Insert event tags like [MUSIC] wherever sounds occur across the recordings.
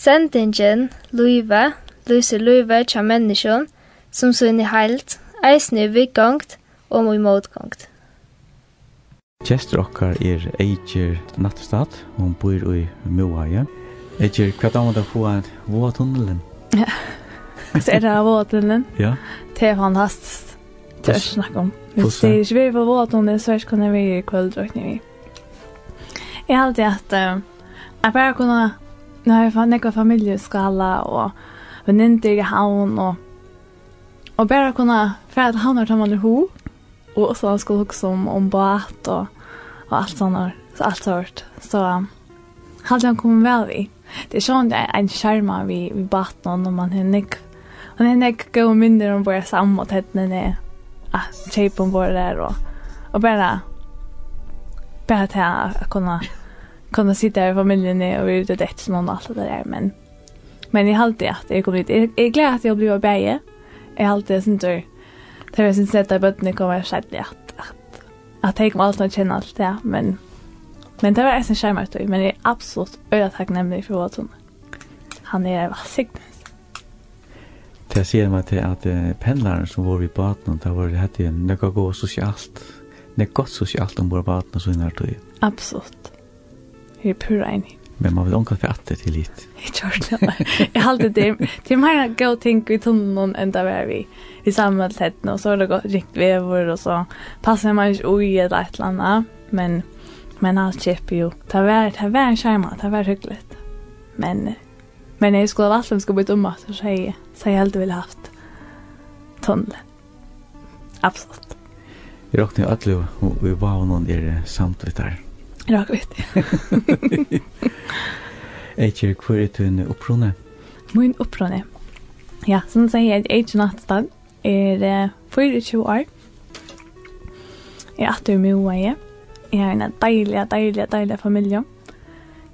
Sendingen, Luive, Luise Luive, tja menneskjon, som sunn i heilt, eisne i vikgongt og i motgongt. Kjester okkar er Eiger Nattestad, og hun bor i Moaie. Eiger, hva damer du få av våtunnelen? Ja, så er det av våtunnelen. Ja. Det er fantastisk. Det er snakk om. Hvis det er ikke vi på våtunnelen, så er det ikke vi i kvöldrøkning vi. Jeg har alltid at jeg bare kunne Nå har jeg fått nekva familjeskala og venninter i havn og og bare kunne fære til havnar til man er ho og så han skulle huske om, om bat og, og alt sånt og alt sånt så hadde han kommet vel vi det er sånn en skjerma vi, vi bat noen og man har nekk og det har nekk gå mindre om bare sammen og tettene ned ah, kjeip om bare der og, og bare bare til å kunne kunna sitta här i familjen och vi ute det som någon allt det där men men jag har alltid att jag kommer hit. Jag är glad att jag blir av bäge. Jag har alltid sånt där. Det var syns att bötterna kommer själv att att att att jag kommer alltid att känna allt det men men det var en skärm att men jag är absolut öra tacknämlig för vad hon han är vad sig. Det sier meg til at uh, pendlaren som var i baden, det var det hette nekka gå sosialt, nekka godt sosialt om vår baden og så her tog. Absolut. Jeg er pura enig. Men man vil ånka for at til litt. Jeg tror det. Jeg halte det. Det er mer gøy å tenke i tunnen enn det var vi. i sammen med og så er det gått rikt vever, og så passer man ikke ui eller et eller annet. Men, men alt kjipper jo. Det var, det var en skjerma, det var hyggelig. Men, men jeg skulle ha valgt om skulle bytte om at, så jeg, så jeg heldig ville haft tunnen. Absolutt. Jeg råkner jo alle, og vi var noen der samtidig der. Rak vet jeg. [LAUGHS] Eikir, hvor er du en opprone? Min opprone? Ja, som du sier, Eikir Nattstad er uh, 24 år. Jeg er atter med hva jeg. Jeg har en deilig, deilig, deilig familie.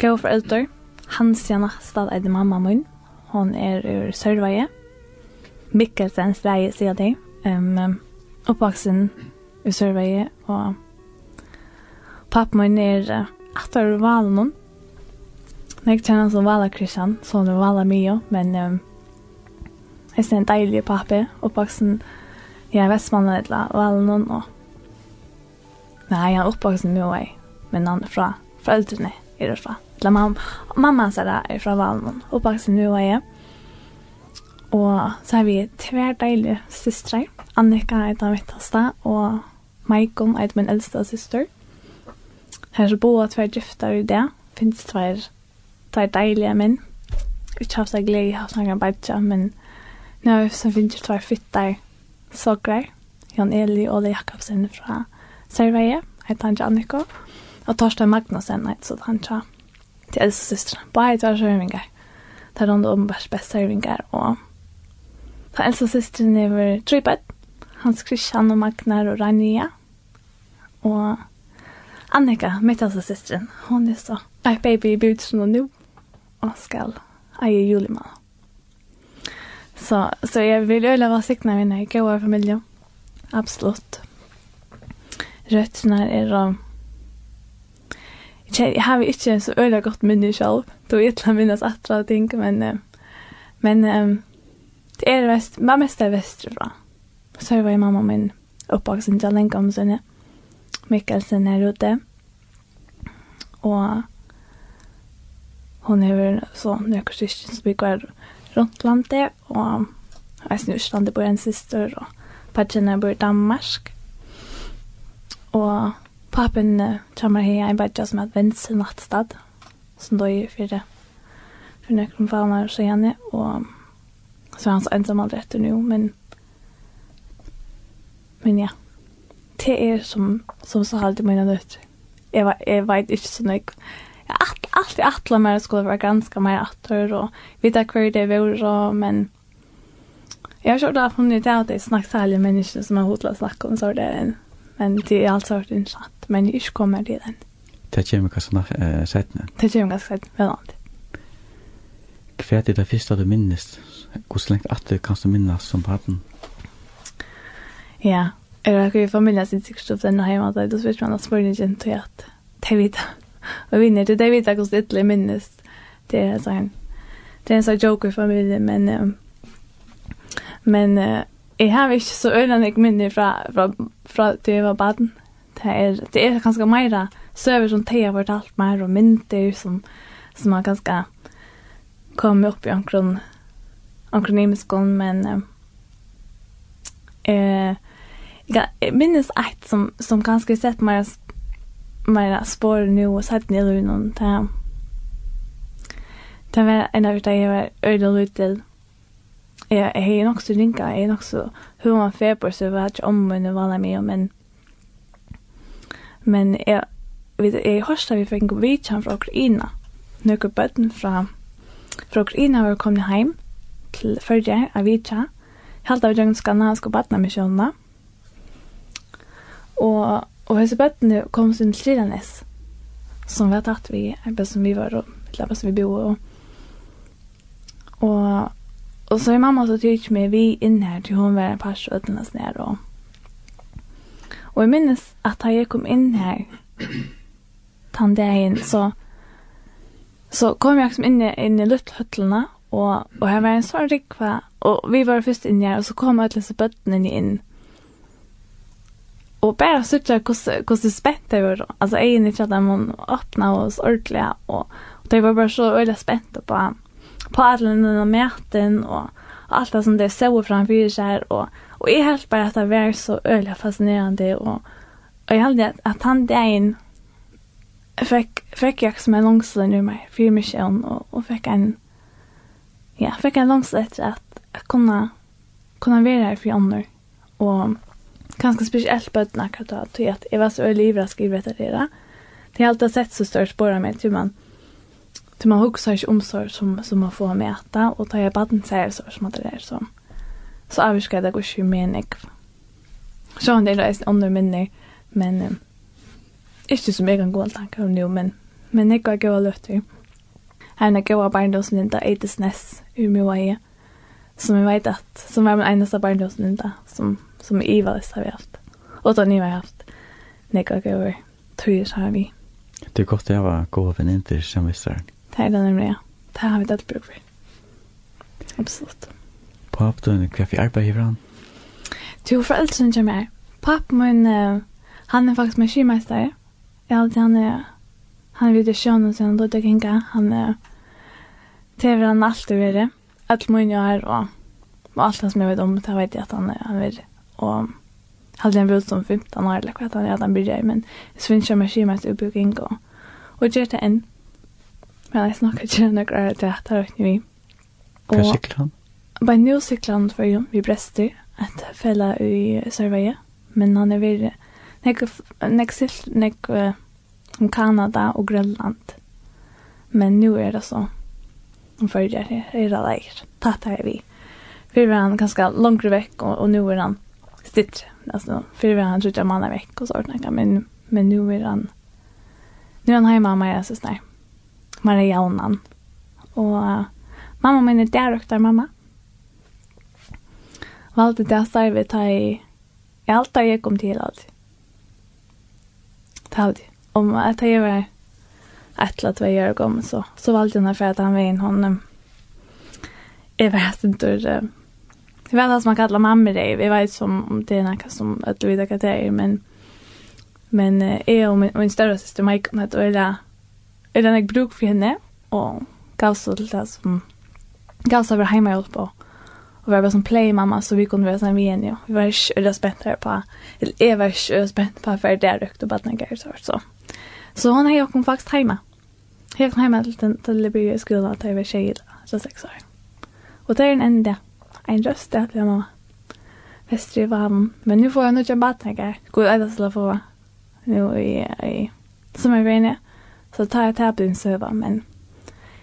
Gå for eldre. Hansia Nattstad er det mamma min. Hon er ur Sørveie. Mikkelsen steg sier det. Um, oppvaksen ur Sørveie og pappa min er atter ur valen hon. Jeg kjenner som vala Kristian, sånn er vala mye, men um, jeg ser en deilig pappa, oppvaksen i ja, Vestmannen eller valen noen, og nei, han er oppvaksen mye vei, men han er fra foreldrene er det fra. Eller mam mamma sa det er fra valen noen, oppvaksen mye vei, og så har vi tver deilige systre, Annika er den mittaste, og Maikon er min eldste syster, Her så bor tver gifter i det. Finns tvær, tvær deilige menn. Ikke haft seg glede, haft seg en badja, men nå så finnes jeg tvær fytter sogrer. Jan Eli og Ole Jakobsen fra Sørveie, heter han Jannikov. Og Torstein Magnussen, heter han Tja. Til eldste søstre. Bare tvær sørvinger. Det er rundt om best best sørvinger. Og den eldste søstren er tre bøtt. Hans Christian og Magnar og Rania. Og Annika, mitt alltså søsteren, hon er så. My baby i bjud og nå, og skal eie julemann. Så, så jag vill öla vara sikna mina goa familj. Absolut. Rötterna är de... Jag har inte så öla gott minne själv. Då är det minnas attra ting, men... Men... Det är det mest, mest är västerifrån. Så var ju mamma min oppvaksen til lenge om sen. Ja. Mikkelsen er ute. Og hon hever så nøkker syskjen som bygger rundt landet, og jeg synes Østlandet bor en syster, og partjene bor i Danmark. Og papen kommer her en badja som er venstre nattstad, som da er fire for nøkker faner og skjene, og så er han så ensam aldri etter nå, men, men ja det er som som så halt mine mina Jeg, var jeg vet ikke så mycket. Jag allt allt allt la mig skulle være ganske mer åter og vite hva det var men jeg har ikke funnet hon at jeg det særlig mennesker som har hodet å snakke om så där en men det er alt inte innsatt, men jeg ikke kommer til den. Det kommer kanske nach eh sättna. Det kommer ganske kanske sätt annet. Hva er det første du minnes. Hur länge att du kan minnas som barn? Ja, Jeg har ikke familien sin sikkert opp denne hjemme, da vet man at spørningen til at de vet jeg. Og vinner til de vet hvordan det er minnes. Det er sånn, det er en sånn i familie, men, men uh, jeg har ikke så øyne jeg minner fra, fra, fra til jeg var baden. Det er, det er ganske mer søver som te har fortalt mer, og mynter som, som har ganske kommet opp i omkron, omkronymiskånd, men eh, jag minns ett som som ganska sett mig mina spår nu och sett ner i någon där. Det var en av de jag var ödel ut till. Jag är nog så rinka, jag är nog så hur man fer på var vart om men det var med men men jag vet jag hörsta vi fick en vitchan från Ukraina. Några bötten från från Ukraina var komna hem till förra av vitcha. Helt av den skandinaviska barnamissionen. Og, og hese bøttene kom til Slidanes, som var tatt vi arbeid som vi var, og arbeid som vi bor. og, og, og så er mamma så tyrt meg vi inn her til hun var en par og ødene og, og jeg minnes at da jeg kom inn her, tann dagen, så, så kom jeg inn, inn i lutthøtlene, og, og her var en sånn rikva, og vi var først inn her, og så kom alle disse bøttene inn, og och bara sökte hur hur det det var. Alltså är ni att man öppna oss ordentligt och det var bara så veldig spänt på på alla mäten och allt det som det så framför sig och och är helt bara att det var så öle fascinerande och och jag hade att, att han dagen fick fick jag som en långslen nu mig för mig och och fick en ja, fick en långslet att kunna kunna vara här för andra och ganska speciellt på ett nackat att till att jag var så livrask i det där. Det har alltid sett så stort spåra med hur man hur man huxar sig omsorg som som man får mäta och ta jag baden säger så som att det är så. Så avskar det går ju med nek. Så han det är under minne men um, inte så mycket goda tankar om nu men men det går gå löfte. Här när goda barndomen inte ätes Ness ur mig som vi vet att som var min enda barndomen inte som som Ivalis har vi haft. Och då ni har haft nekva gåvor. Tror jag så har vi. Det är gott att jag var goda vänner som vissar. Det er det nemlig, ja. Det har vi det bruk for. Absolutt. Papp, du er är kvar arbeid i ifrån? Du, foreldre som kommer her. Papp, min, uh, han er faktisk med kyrmästare. Jeg har alltid han er, han er vidt i sjøen og sånn, då det gänga han er, det er han alltid vid Alt min jo jag og, og alt det som jeg vet om det vet jeg at han er, han är og hadde en bröt som 15 år eller vad han redan började men så finns jag med schemat uppbygging og och gjør det enn. men jeg snakker jag snackar inte några teater och vi. Hva sykler han? Bare nå sykler han for jo, vi brester et fälla i Sørveie, men han er är Nek näst nek om Kanada og Grønland. men nå er det så om förr er det leir. Tatt er vi Vi var han ganske langt vekk, og, og nå er han stittre. Altså, før var han trodde man veck och sånt där men men nå er han nå er han hjemme med Maria syster. Maria Jaunan. Og uh, mamma min er der og där mamma. Valde det där vi ta i i alt där jeg kom til alt. allt. Talt om att jeg var et eller annet jeg gammal så så valgte jag for at han var in honom. Jeg vet inte Det var det som man kallar mamma dig. Vi vet som om det är något som att du vet att det är. Men, men jag och min, min större syster Michael hade öra öra när jag bruk för henne. Och gav så till det som gav så över hemma jag på. Och var bara som play mamma så vi kunde vara sån vi än. Vi var inte öra spänt här på. Eller jag var inte öra spänt på för det är rökt och badnagar. Så, så. så hon har ju faktiskt hemma. Jag kom hemma till den till Liberia skolan där jag var tjej. Så sex år. Och det är en enda en röst att jag mamma. Väster i varm. Men nu får jeg jag nog en God Går til å få nu i, i sommarbränne. Så tar jeg til å bli en söva. Men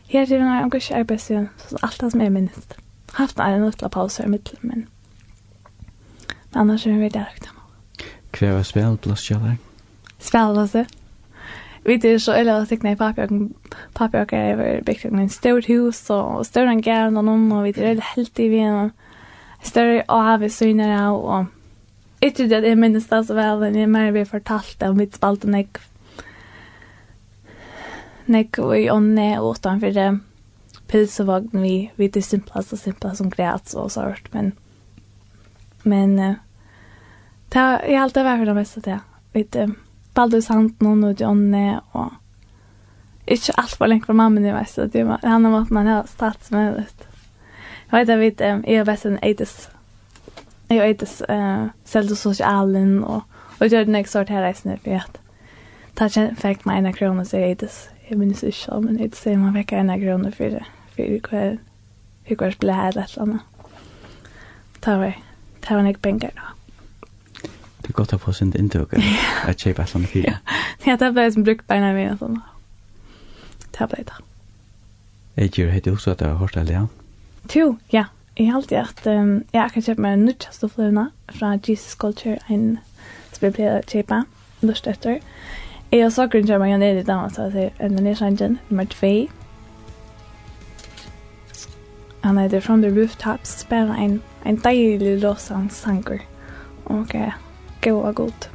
her til når jeg går ikke arbetsgivaren så alt det som er minst. Haft en liten paus här i mitten. Men annars er vi där. Kvar är spelplats jag där? Spelplats det? vi det så eller att teckna i papper papper och över byggt en stort hus och större än gärna någon och vi det är helt i en större av i synen av och inte det är minst det så väl när mer vi fortalt om mitt spalt och näck nek och i ånne åtan för det pilsevagn vi vi det simplast och simplast som gräts och så hört men men det jag alltid varit det mesta det. Vet du Baldursand noen og Johnny og ikke alt for lenge fra mamma nu vet du, det var om har man har stått som helst. Jag vet att vi är ju bäst en Aides. Jag är Aides eh säljer socialen och och gör den extra här resan för att ta en fakt med en krona så Aides. Jag minns inte så men det ser man vecka en krona för det för kväll. Fick vars blä eller annat. Ta det. Ta en ek pengar då. Det er godt å få sin inntøk at att köpa sådana fyra. Ja, det blev som brukt beina mine och sådana. Det blev det. Jeg gjør det også at du har hört det, ja? Jo, ja. Jeg har alltid at um, jeg kan kjøpe meg en nødja stoffløvna fra Jesus Culture, en som jeg pleier å kjøpe, lust etter. Jeg har så grunn til meg ned i dag, så jeg sier, en nødja nummer 2. Han heter From the Rooftops, spiller en, en deilig låsans sanger. Og okay gå god.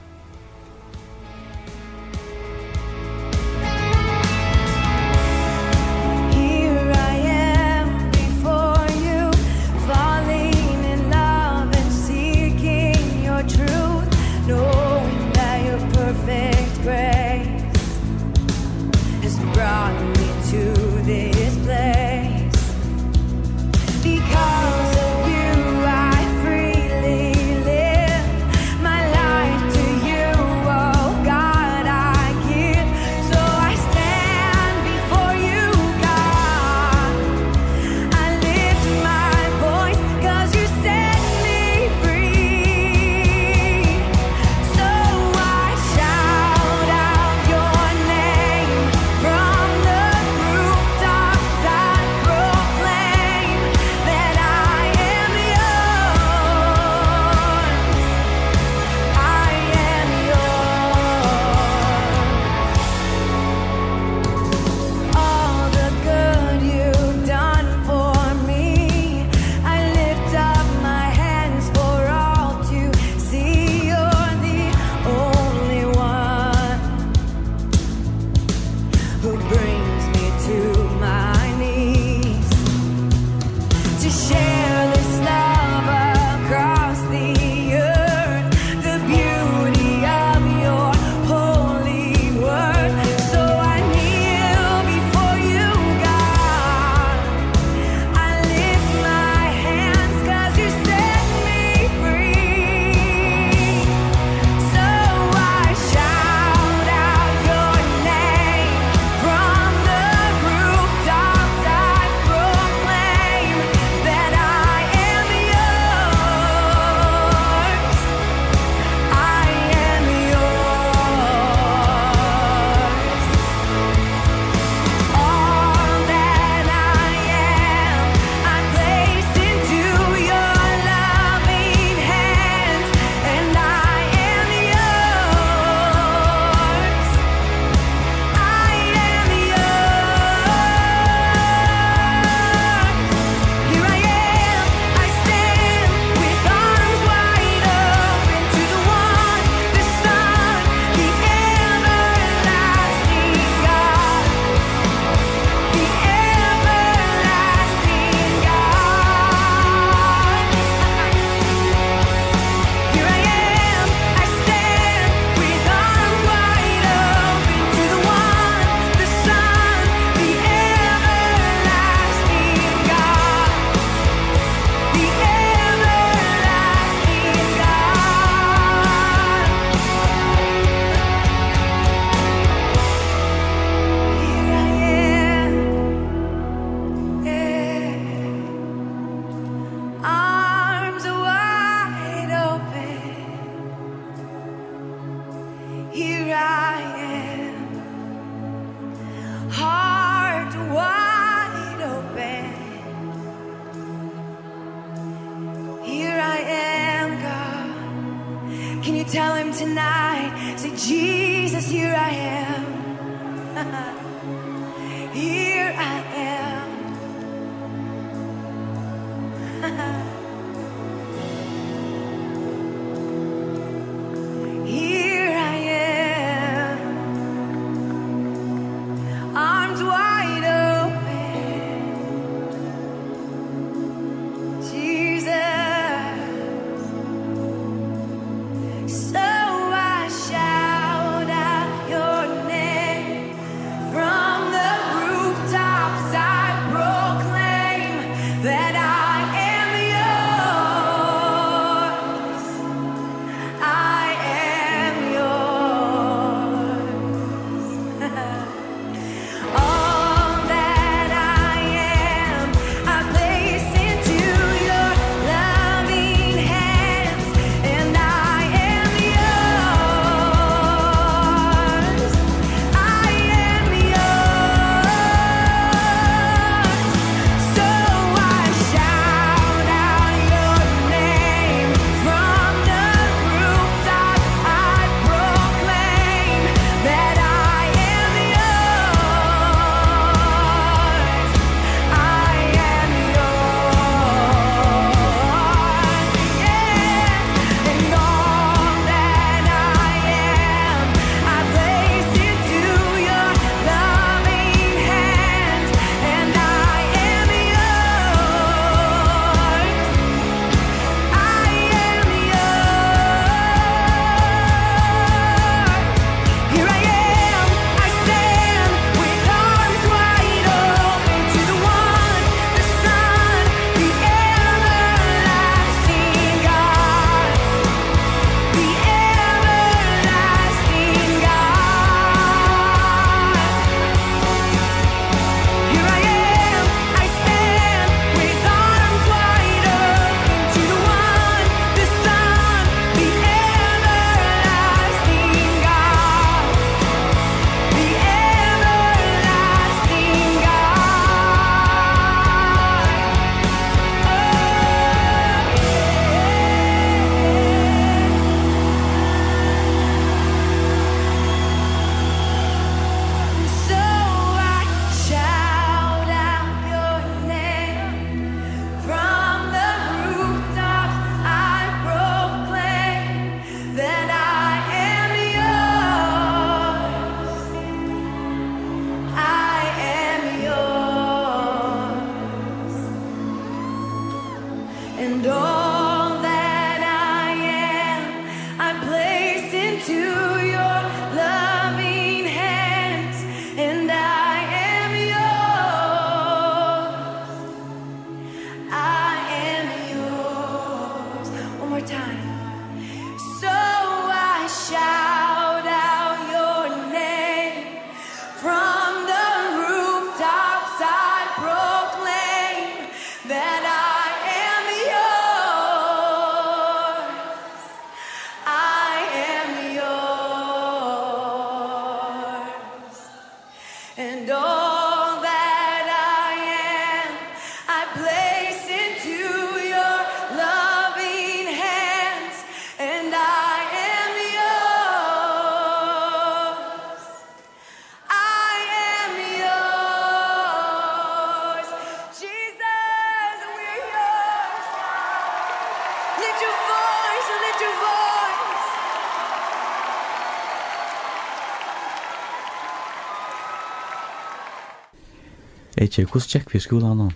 Ikke, hvordan tjekk vi skolen nå?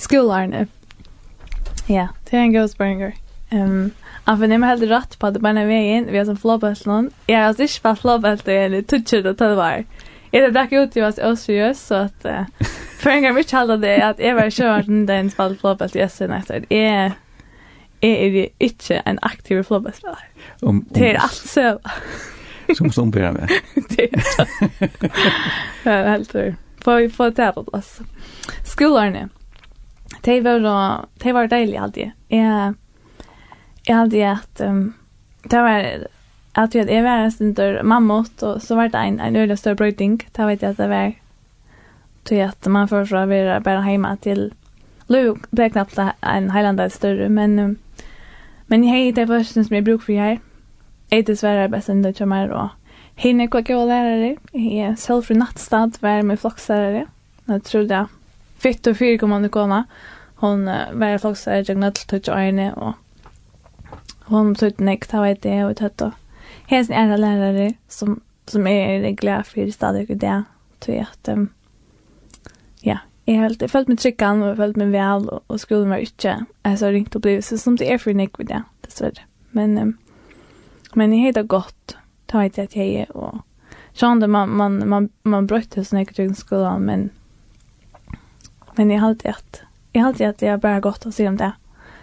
Skolarne. Ja, det er en god spørninger. Um, han finner meg helt rett på at det bare er veien, vi har sånn flåbøtlen. Jeg har altså ikke vært flåbøtlen i 2012 år. Jeg har blekk ut i oss seriøs, så at uh, for en gang vi ikke halda det at jeg var kjørt den den spalt flåbøtlen i Østøy neste år. Jeg, jeg er ikke en aktiv flåbøtlen. Um, um, det [LAUGHS] [LAUGHS] er alt så. Som som ber med. det er helt for å få det på oss. Skolerne, de var, då de var deilige alltid. Jeg, jeg hadde at, um, det var, at jeg var en stund der mamma åt, og så var det en, en øyelig større brøyding. Da vet jeg at det var, til at man får fra å være bare hjemme til, Løy ble knappt en heilandet større, men, um, men jeg har det første som jeg bruker for her. Jeg dessverre er best enn det kommer, og Hon er kvar gode lærere. Jeg er selv fra nattstad, var med flokslærere. Jeg tror det. Fitt och fyra kommer hon komma. Hon var flokslærere, flockslärare, jag nödde till Tjörne och Hun tog näkt, ta var det og tøtt. och hennes är lærere som, som er glad for i stadig och det. Tror jeg at um, ja, jag har alltid meg med og och följt med väl og och skolan var Jeg så ringt och blivit så som det er for näkt vid det, dessverre. Men, um, men jag heter godt, ta i det jeg er, og sånn det, man man man man brøtte sånn när jag skolan men men jeg jag hade ett jag at jeg jag bara gått og se om det.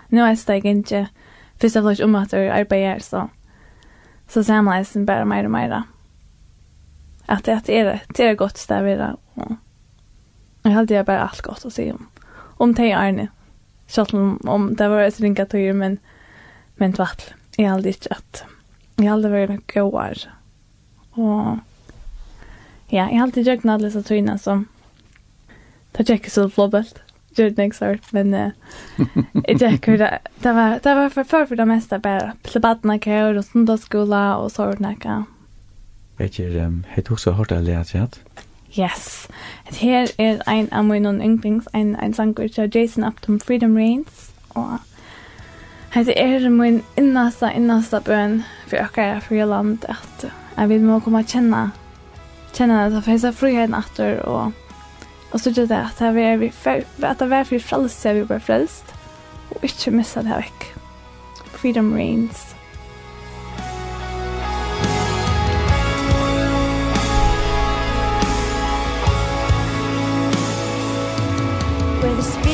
Nå Nu är ikke først og fremst om at jeg arbeider, så så ser man den bare mer og mer. At det är det det er godt sted stäv vidare och jag hade jag bare alt godt å se om om det er nu. Själv om om det var et ringa tøyer, men men tvatt. Jag hade inte att Jeg har aldri vært noe gåar. Og ja, jeg har alltid gjort noe alle tøyene som det er ikke så flåbelt. Gjør det ikke sart, men jeg tjekker det. Det var, det var for, for, for det meste bare plebaten av kjør og sundagsskola og sånt noe. Vet ikke, um, har du også hørt det lærte hatt? Yes. Det her er en av mine yndlings, en, en sanger til Jason Upton Freedom Reigns. Og Hetta er min innasta innasta bøn for okkara fria land at jeg vil må koma kjenna kjenna at jeg fæsa friheten atter og og så det at jeg er vi at jeg er fri frelse vi bare frelst og ikke missa det vekk. Freedom reigns. Where the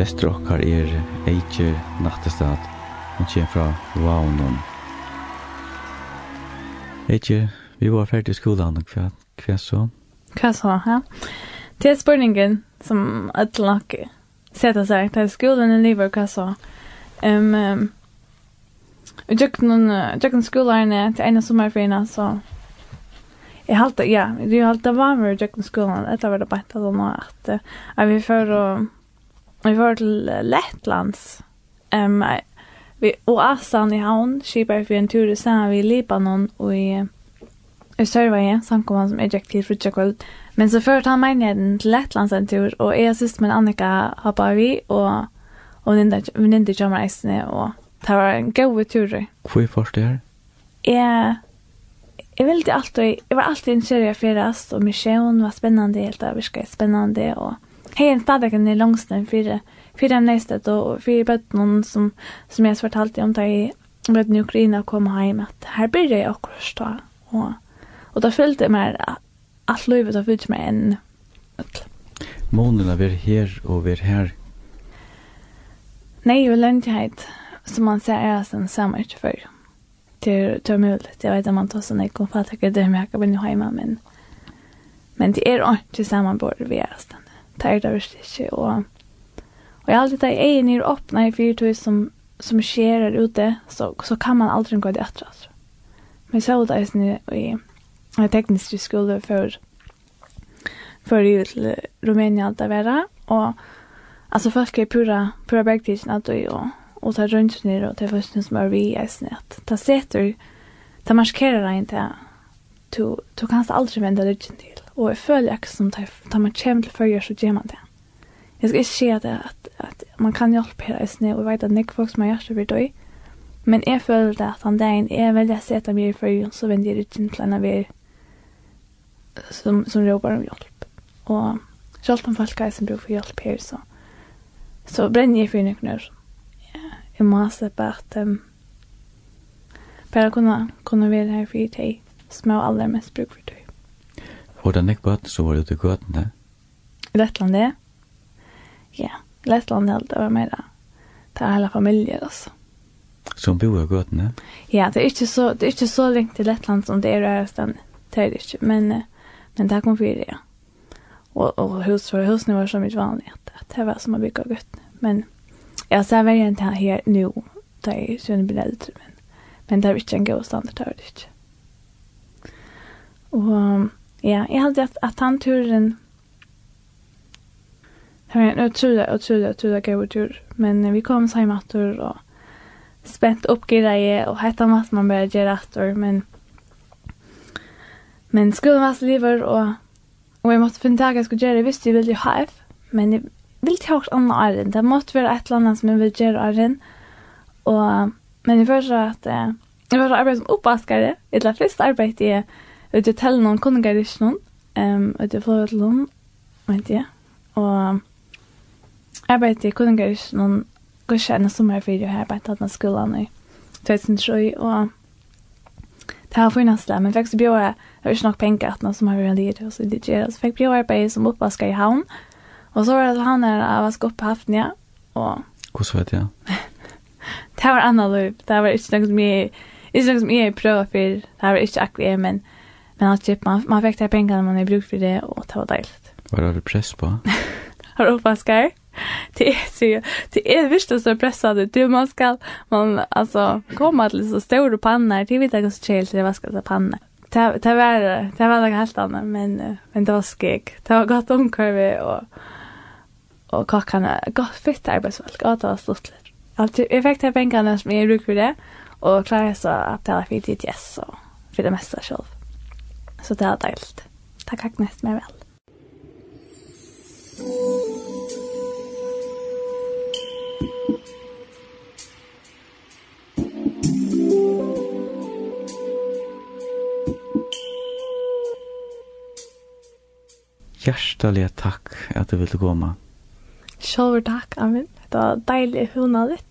Gestur okkar er Eikje Nattestad, og kjem fra Vaunon. Eikje, vi var ferdig i skolan, hva, hva så? Hva så, ja. Det er spørningen som et nok setter seg til skolen i livet, hva så? Um, um, Jøkken skolerne til en av sommerferien, så Jeg halte, ja, det er halte varmere i jøkken skolen, etter var det bare at jeg var at vi før og Vi var til Lettlands. Um, vi, og Asan i havn, skipet vi en tur i stedet vi i Libanon og i i Sørveie, samkommet som er til frutjakvöld. Men så førte han menigheten til Lettlands en tur, og jeg synes min Annika hoppa vi, og, og venninne kommer reisende, og det var en god tur. Hvor først det her? Jeg, jeg ville alltid, jeg var alltid en kjører jeg fyrast, og misjon var spennende, helt av virka spennende, og Hej, staden är långsten för för den nästet och för bötterna som som jag svartalt om ta i med nu Ukraina kom hem att här blir det också då. Och och då fällde mer allt livet av ut med en Månen är här och vi är här. Nej, och löntighet som man ser är sen samma utför. Det är möjligt. Jag vet att man tar sådana ekonomi för det är mycket jag kan vara hemma, men men det är inte samma borde vi är sen det er det visst ikke, og, og jeg har alltid det egen er åpne i fyrtøy som, som skjer her ute, så, så kan man aldri gå til etter, altså. Men så er det i, er teknisk skole for, for jeg til Rumænia alt det være, og altså folk er pura, pura bergtidsen at du, og, og tar rundt ned og tar først som er vi i eisene, at ta seter, ta marskerer deg inn til, du, du kan aldri vende lykken til. Og jeg føler ikke som da man kommer til følger, så gjør man det. Jeg skal ikke si at, at, at man kan hjelpe her i sne, og vet at nek folk som har gjort det blir døy. Men jeg føler det at han dagen er veldig å sette meg i følger, så vender jeg ikke til en av er som, som råper om hjelp. Og selv om folk er som bruker for hjelp her, så, så brenner jeg for noen år. Jeg må slippe at um, bare kunne, kunne være her for deg, som jeg aller mest bruker for deg. Og det nekk bøtt som var ute i det. Lettland, det. Ja, Lettland helt, det var mer det. Er hele familier, altså. Som bor i gøtene? Ja, det er ikke så, det er ikke så lengt til Lettland som det er i Ørestan. Det er det ikke, men, men det kom fyrir, ja. Og, og hus for husene var så mye vanlig at det var som å bygge gøtene. Men jeg ser veldig enn det her nå, det er jo en bredere, men, men det er ikke en god standard, det er det ikke. Og Ja, jeg held at, at han turen Det var en utrolig, utrolig, utrolig gøy tur. Men vi kom oss hjem etter og spent opp greie og hette om man bare gjør etter. Men, men skolen var livet og, og jeg måtte finne tak jeg skulle gjøre. Jeg visste jeg ville ha F, men jeg ville ta også andre æren. Det måtte være et eller annet som jeg ville gjøre æren. Og, men jeg følte at eh, jeg var arbeid som oppvaskere. Jeg la først arbeid i ut til tellen noen kunninger i Rysnån, um, ut i Florødlån, vet jeg, og arbeidde i kunninger i Rysnån, går ikke en sommerfyr, og jeg arbeidde hatt noen skolen i 2003, og det har funnits det, men faktisk bjør jeg, det var ikke nok penger at noe som har vært litt, og så det gjør jeg, så fikk bjør arbeid som oppvasker i havn, og så var det han der jeg vasker opp på haften, ja, og... Hvordan vet jeg? [LAUGHS] det var annet løp, det var ikke noe som jeg, ikke noe som jeg prøver for, det var ikke akkurat jeg, men Men att typ man man fick där pengarna man har brukt för det och ta dejligt. Vad har du press på? [LAUGHS] har du Oscar? Det är så det är visst så pressade du man ska man alltså komma till så stora pannor till vita så chill till vaska så panna. Det det var det var något helt annat men men det var skeg. Det var gott omkurve och och kakarna gott fitt arbetsfolk att ha stått lite. Alltså jag fick där pengarna som jag för det och klara så att det var fint yes så för det mesta själv. Så det var deiligt. Det har kagnat mig väl. Hjärtaliga tack du ville komma. Själv takk, Amin. Det var deilig hundaligt.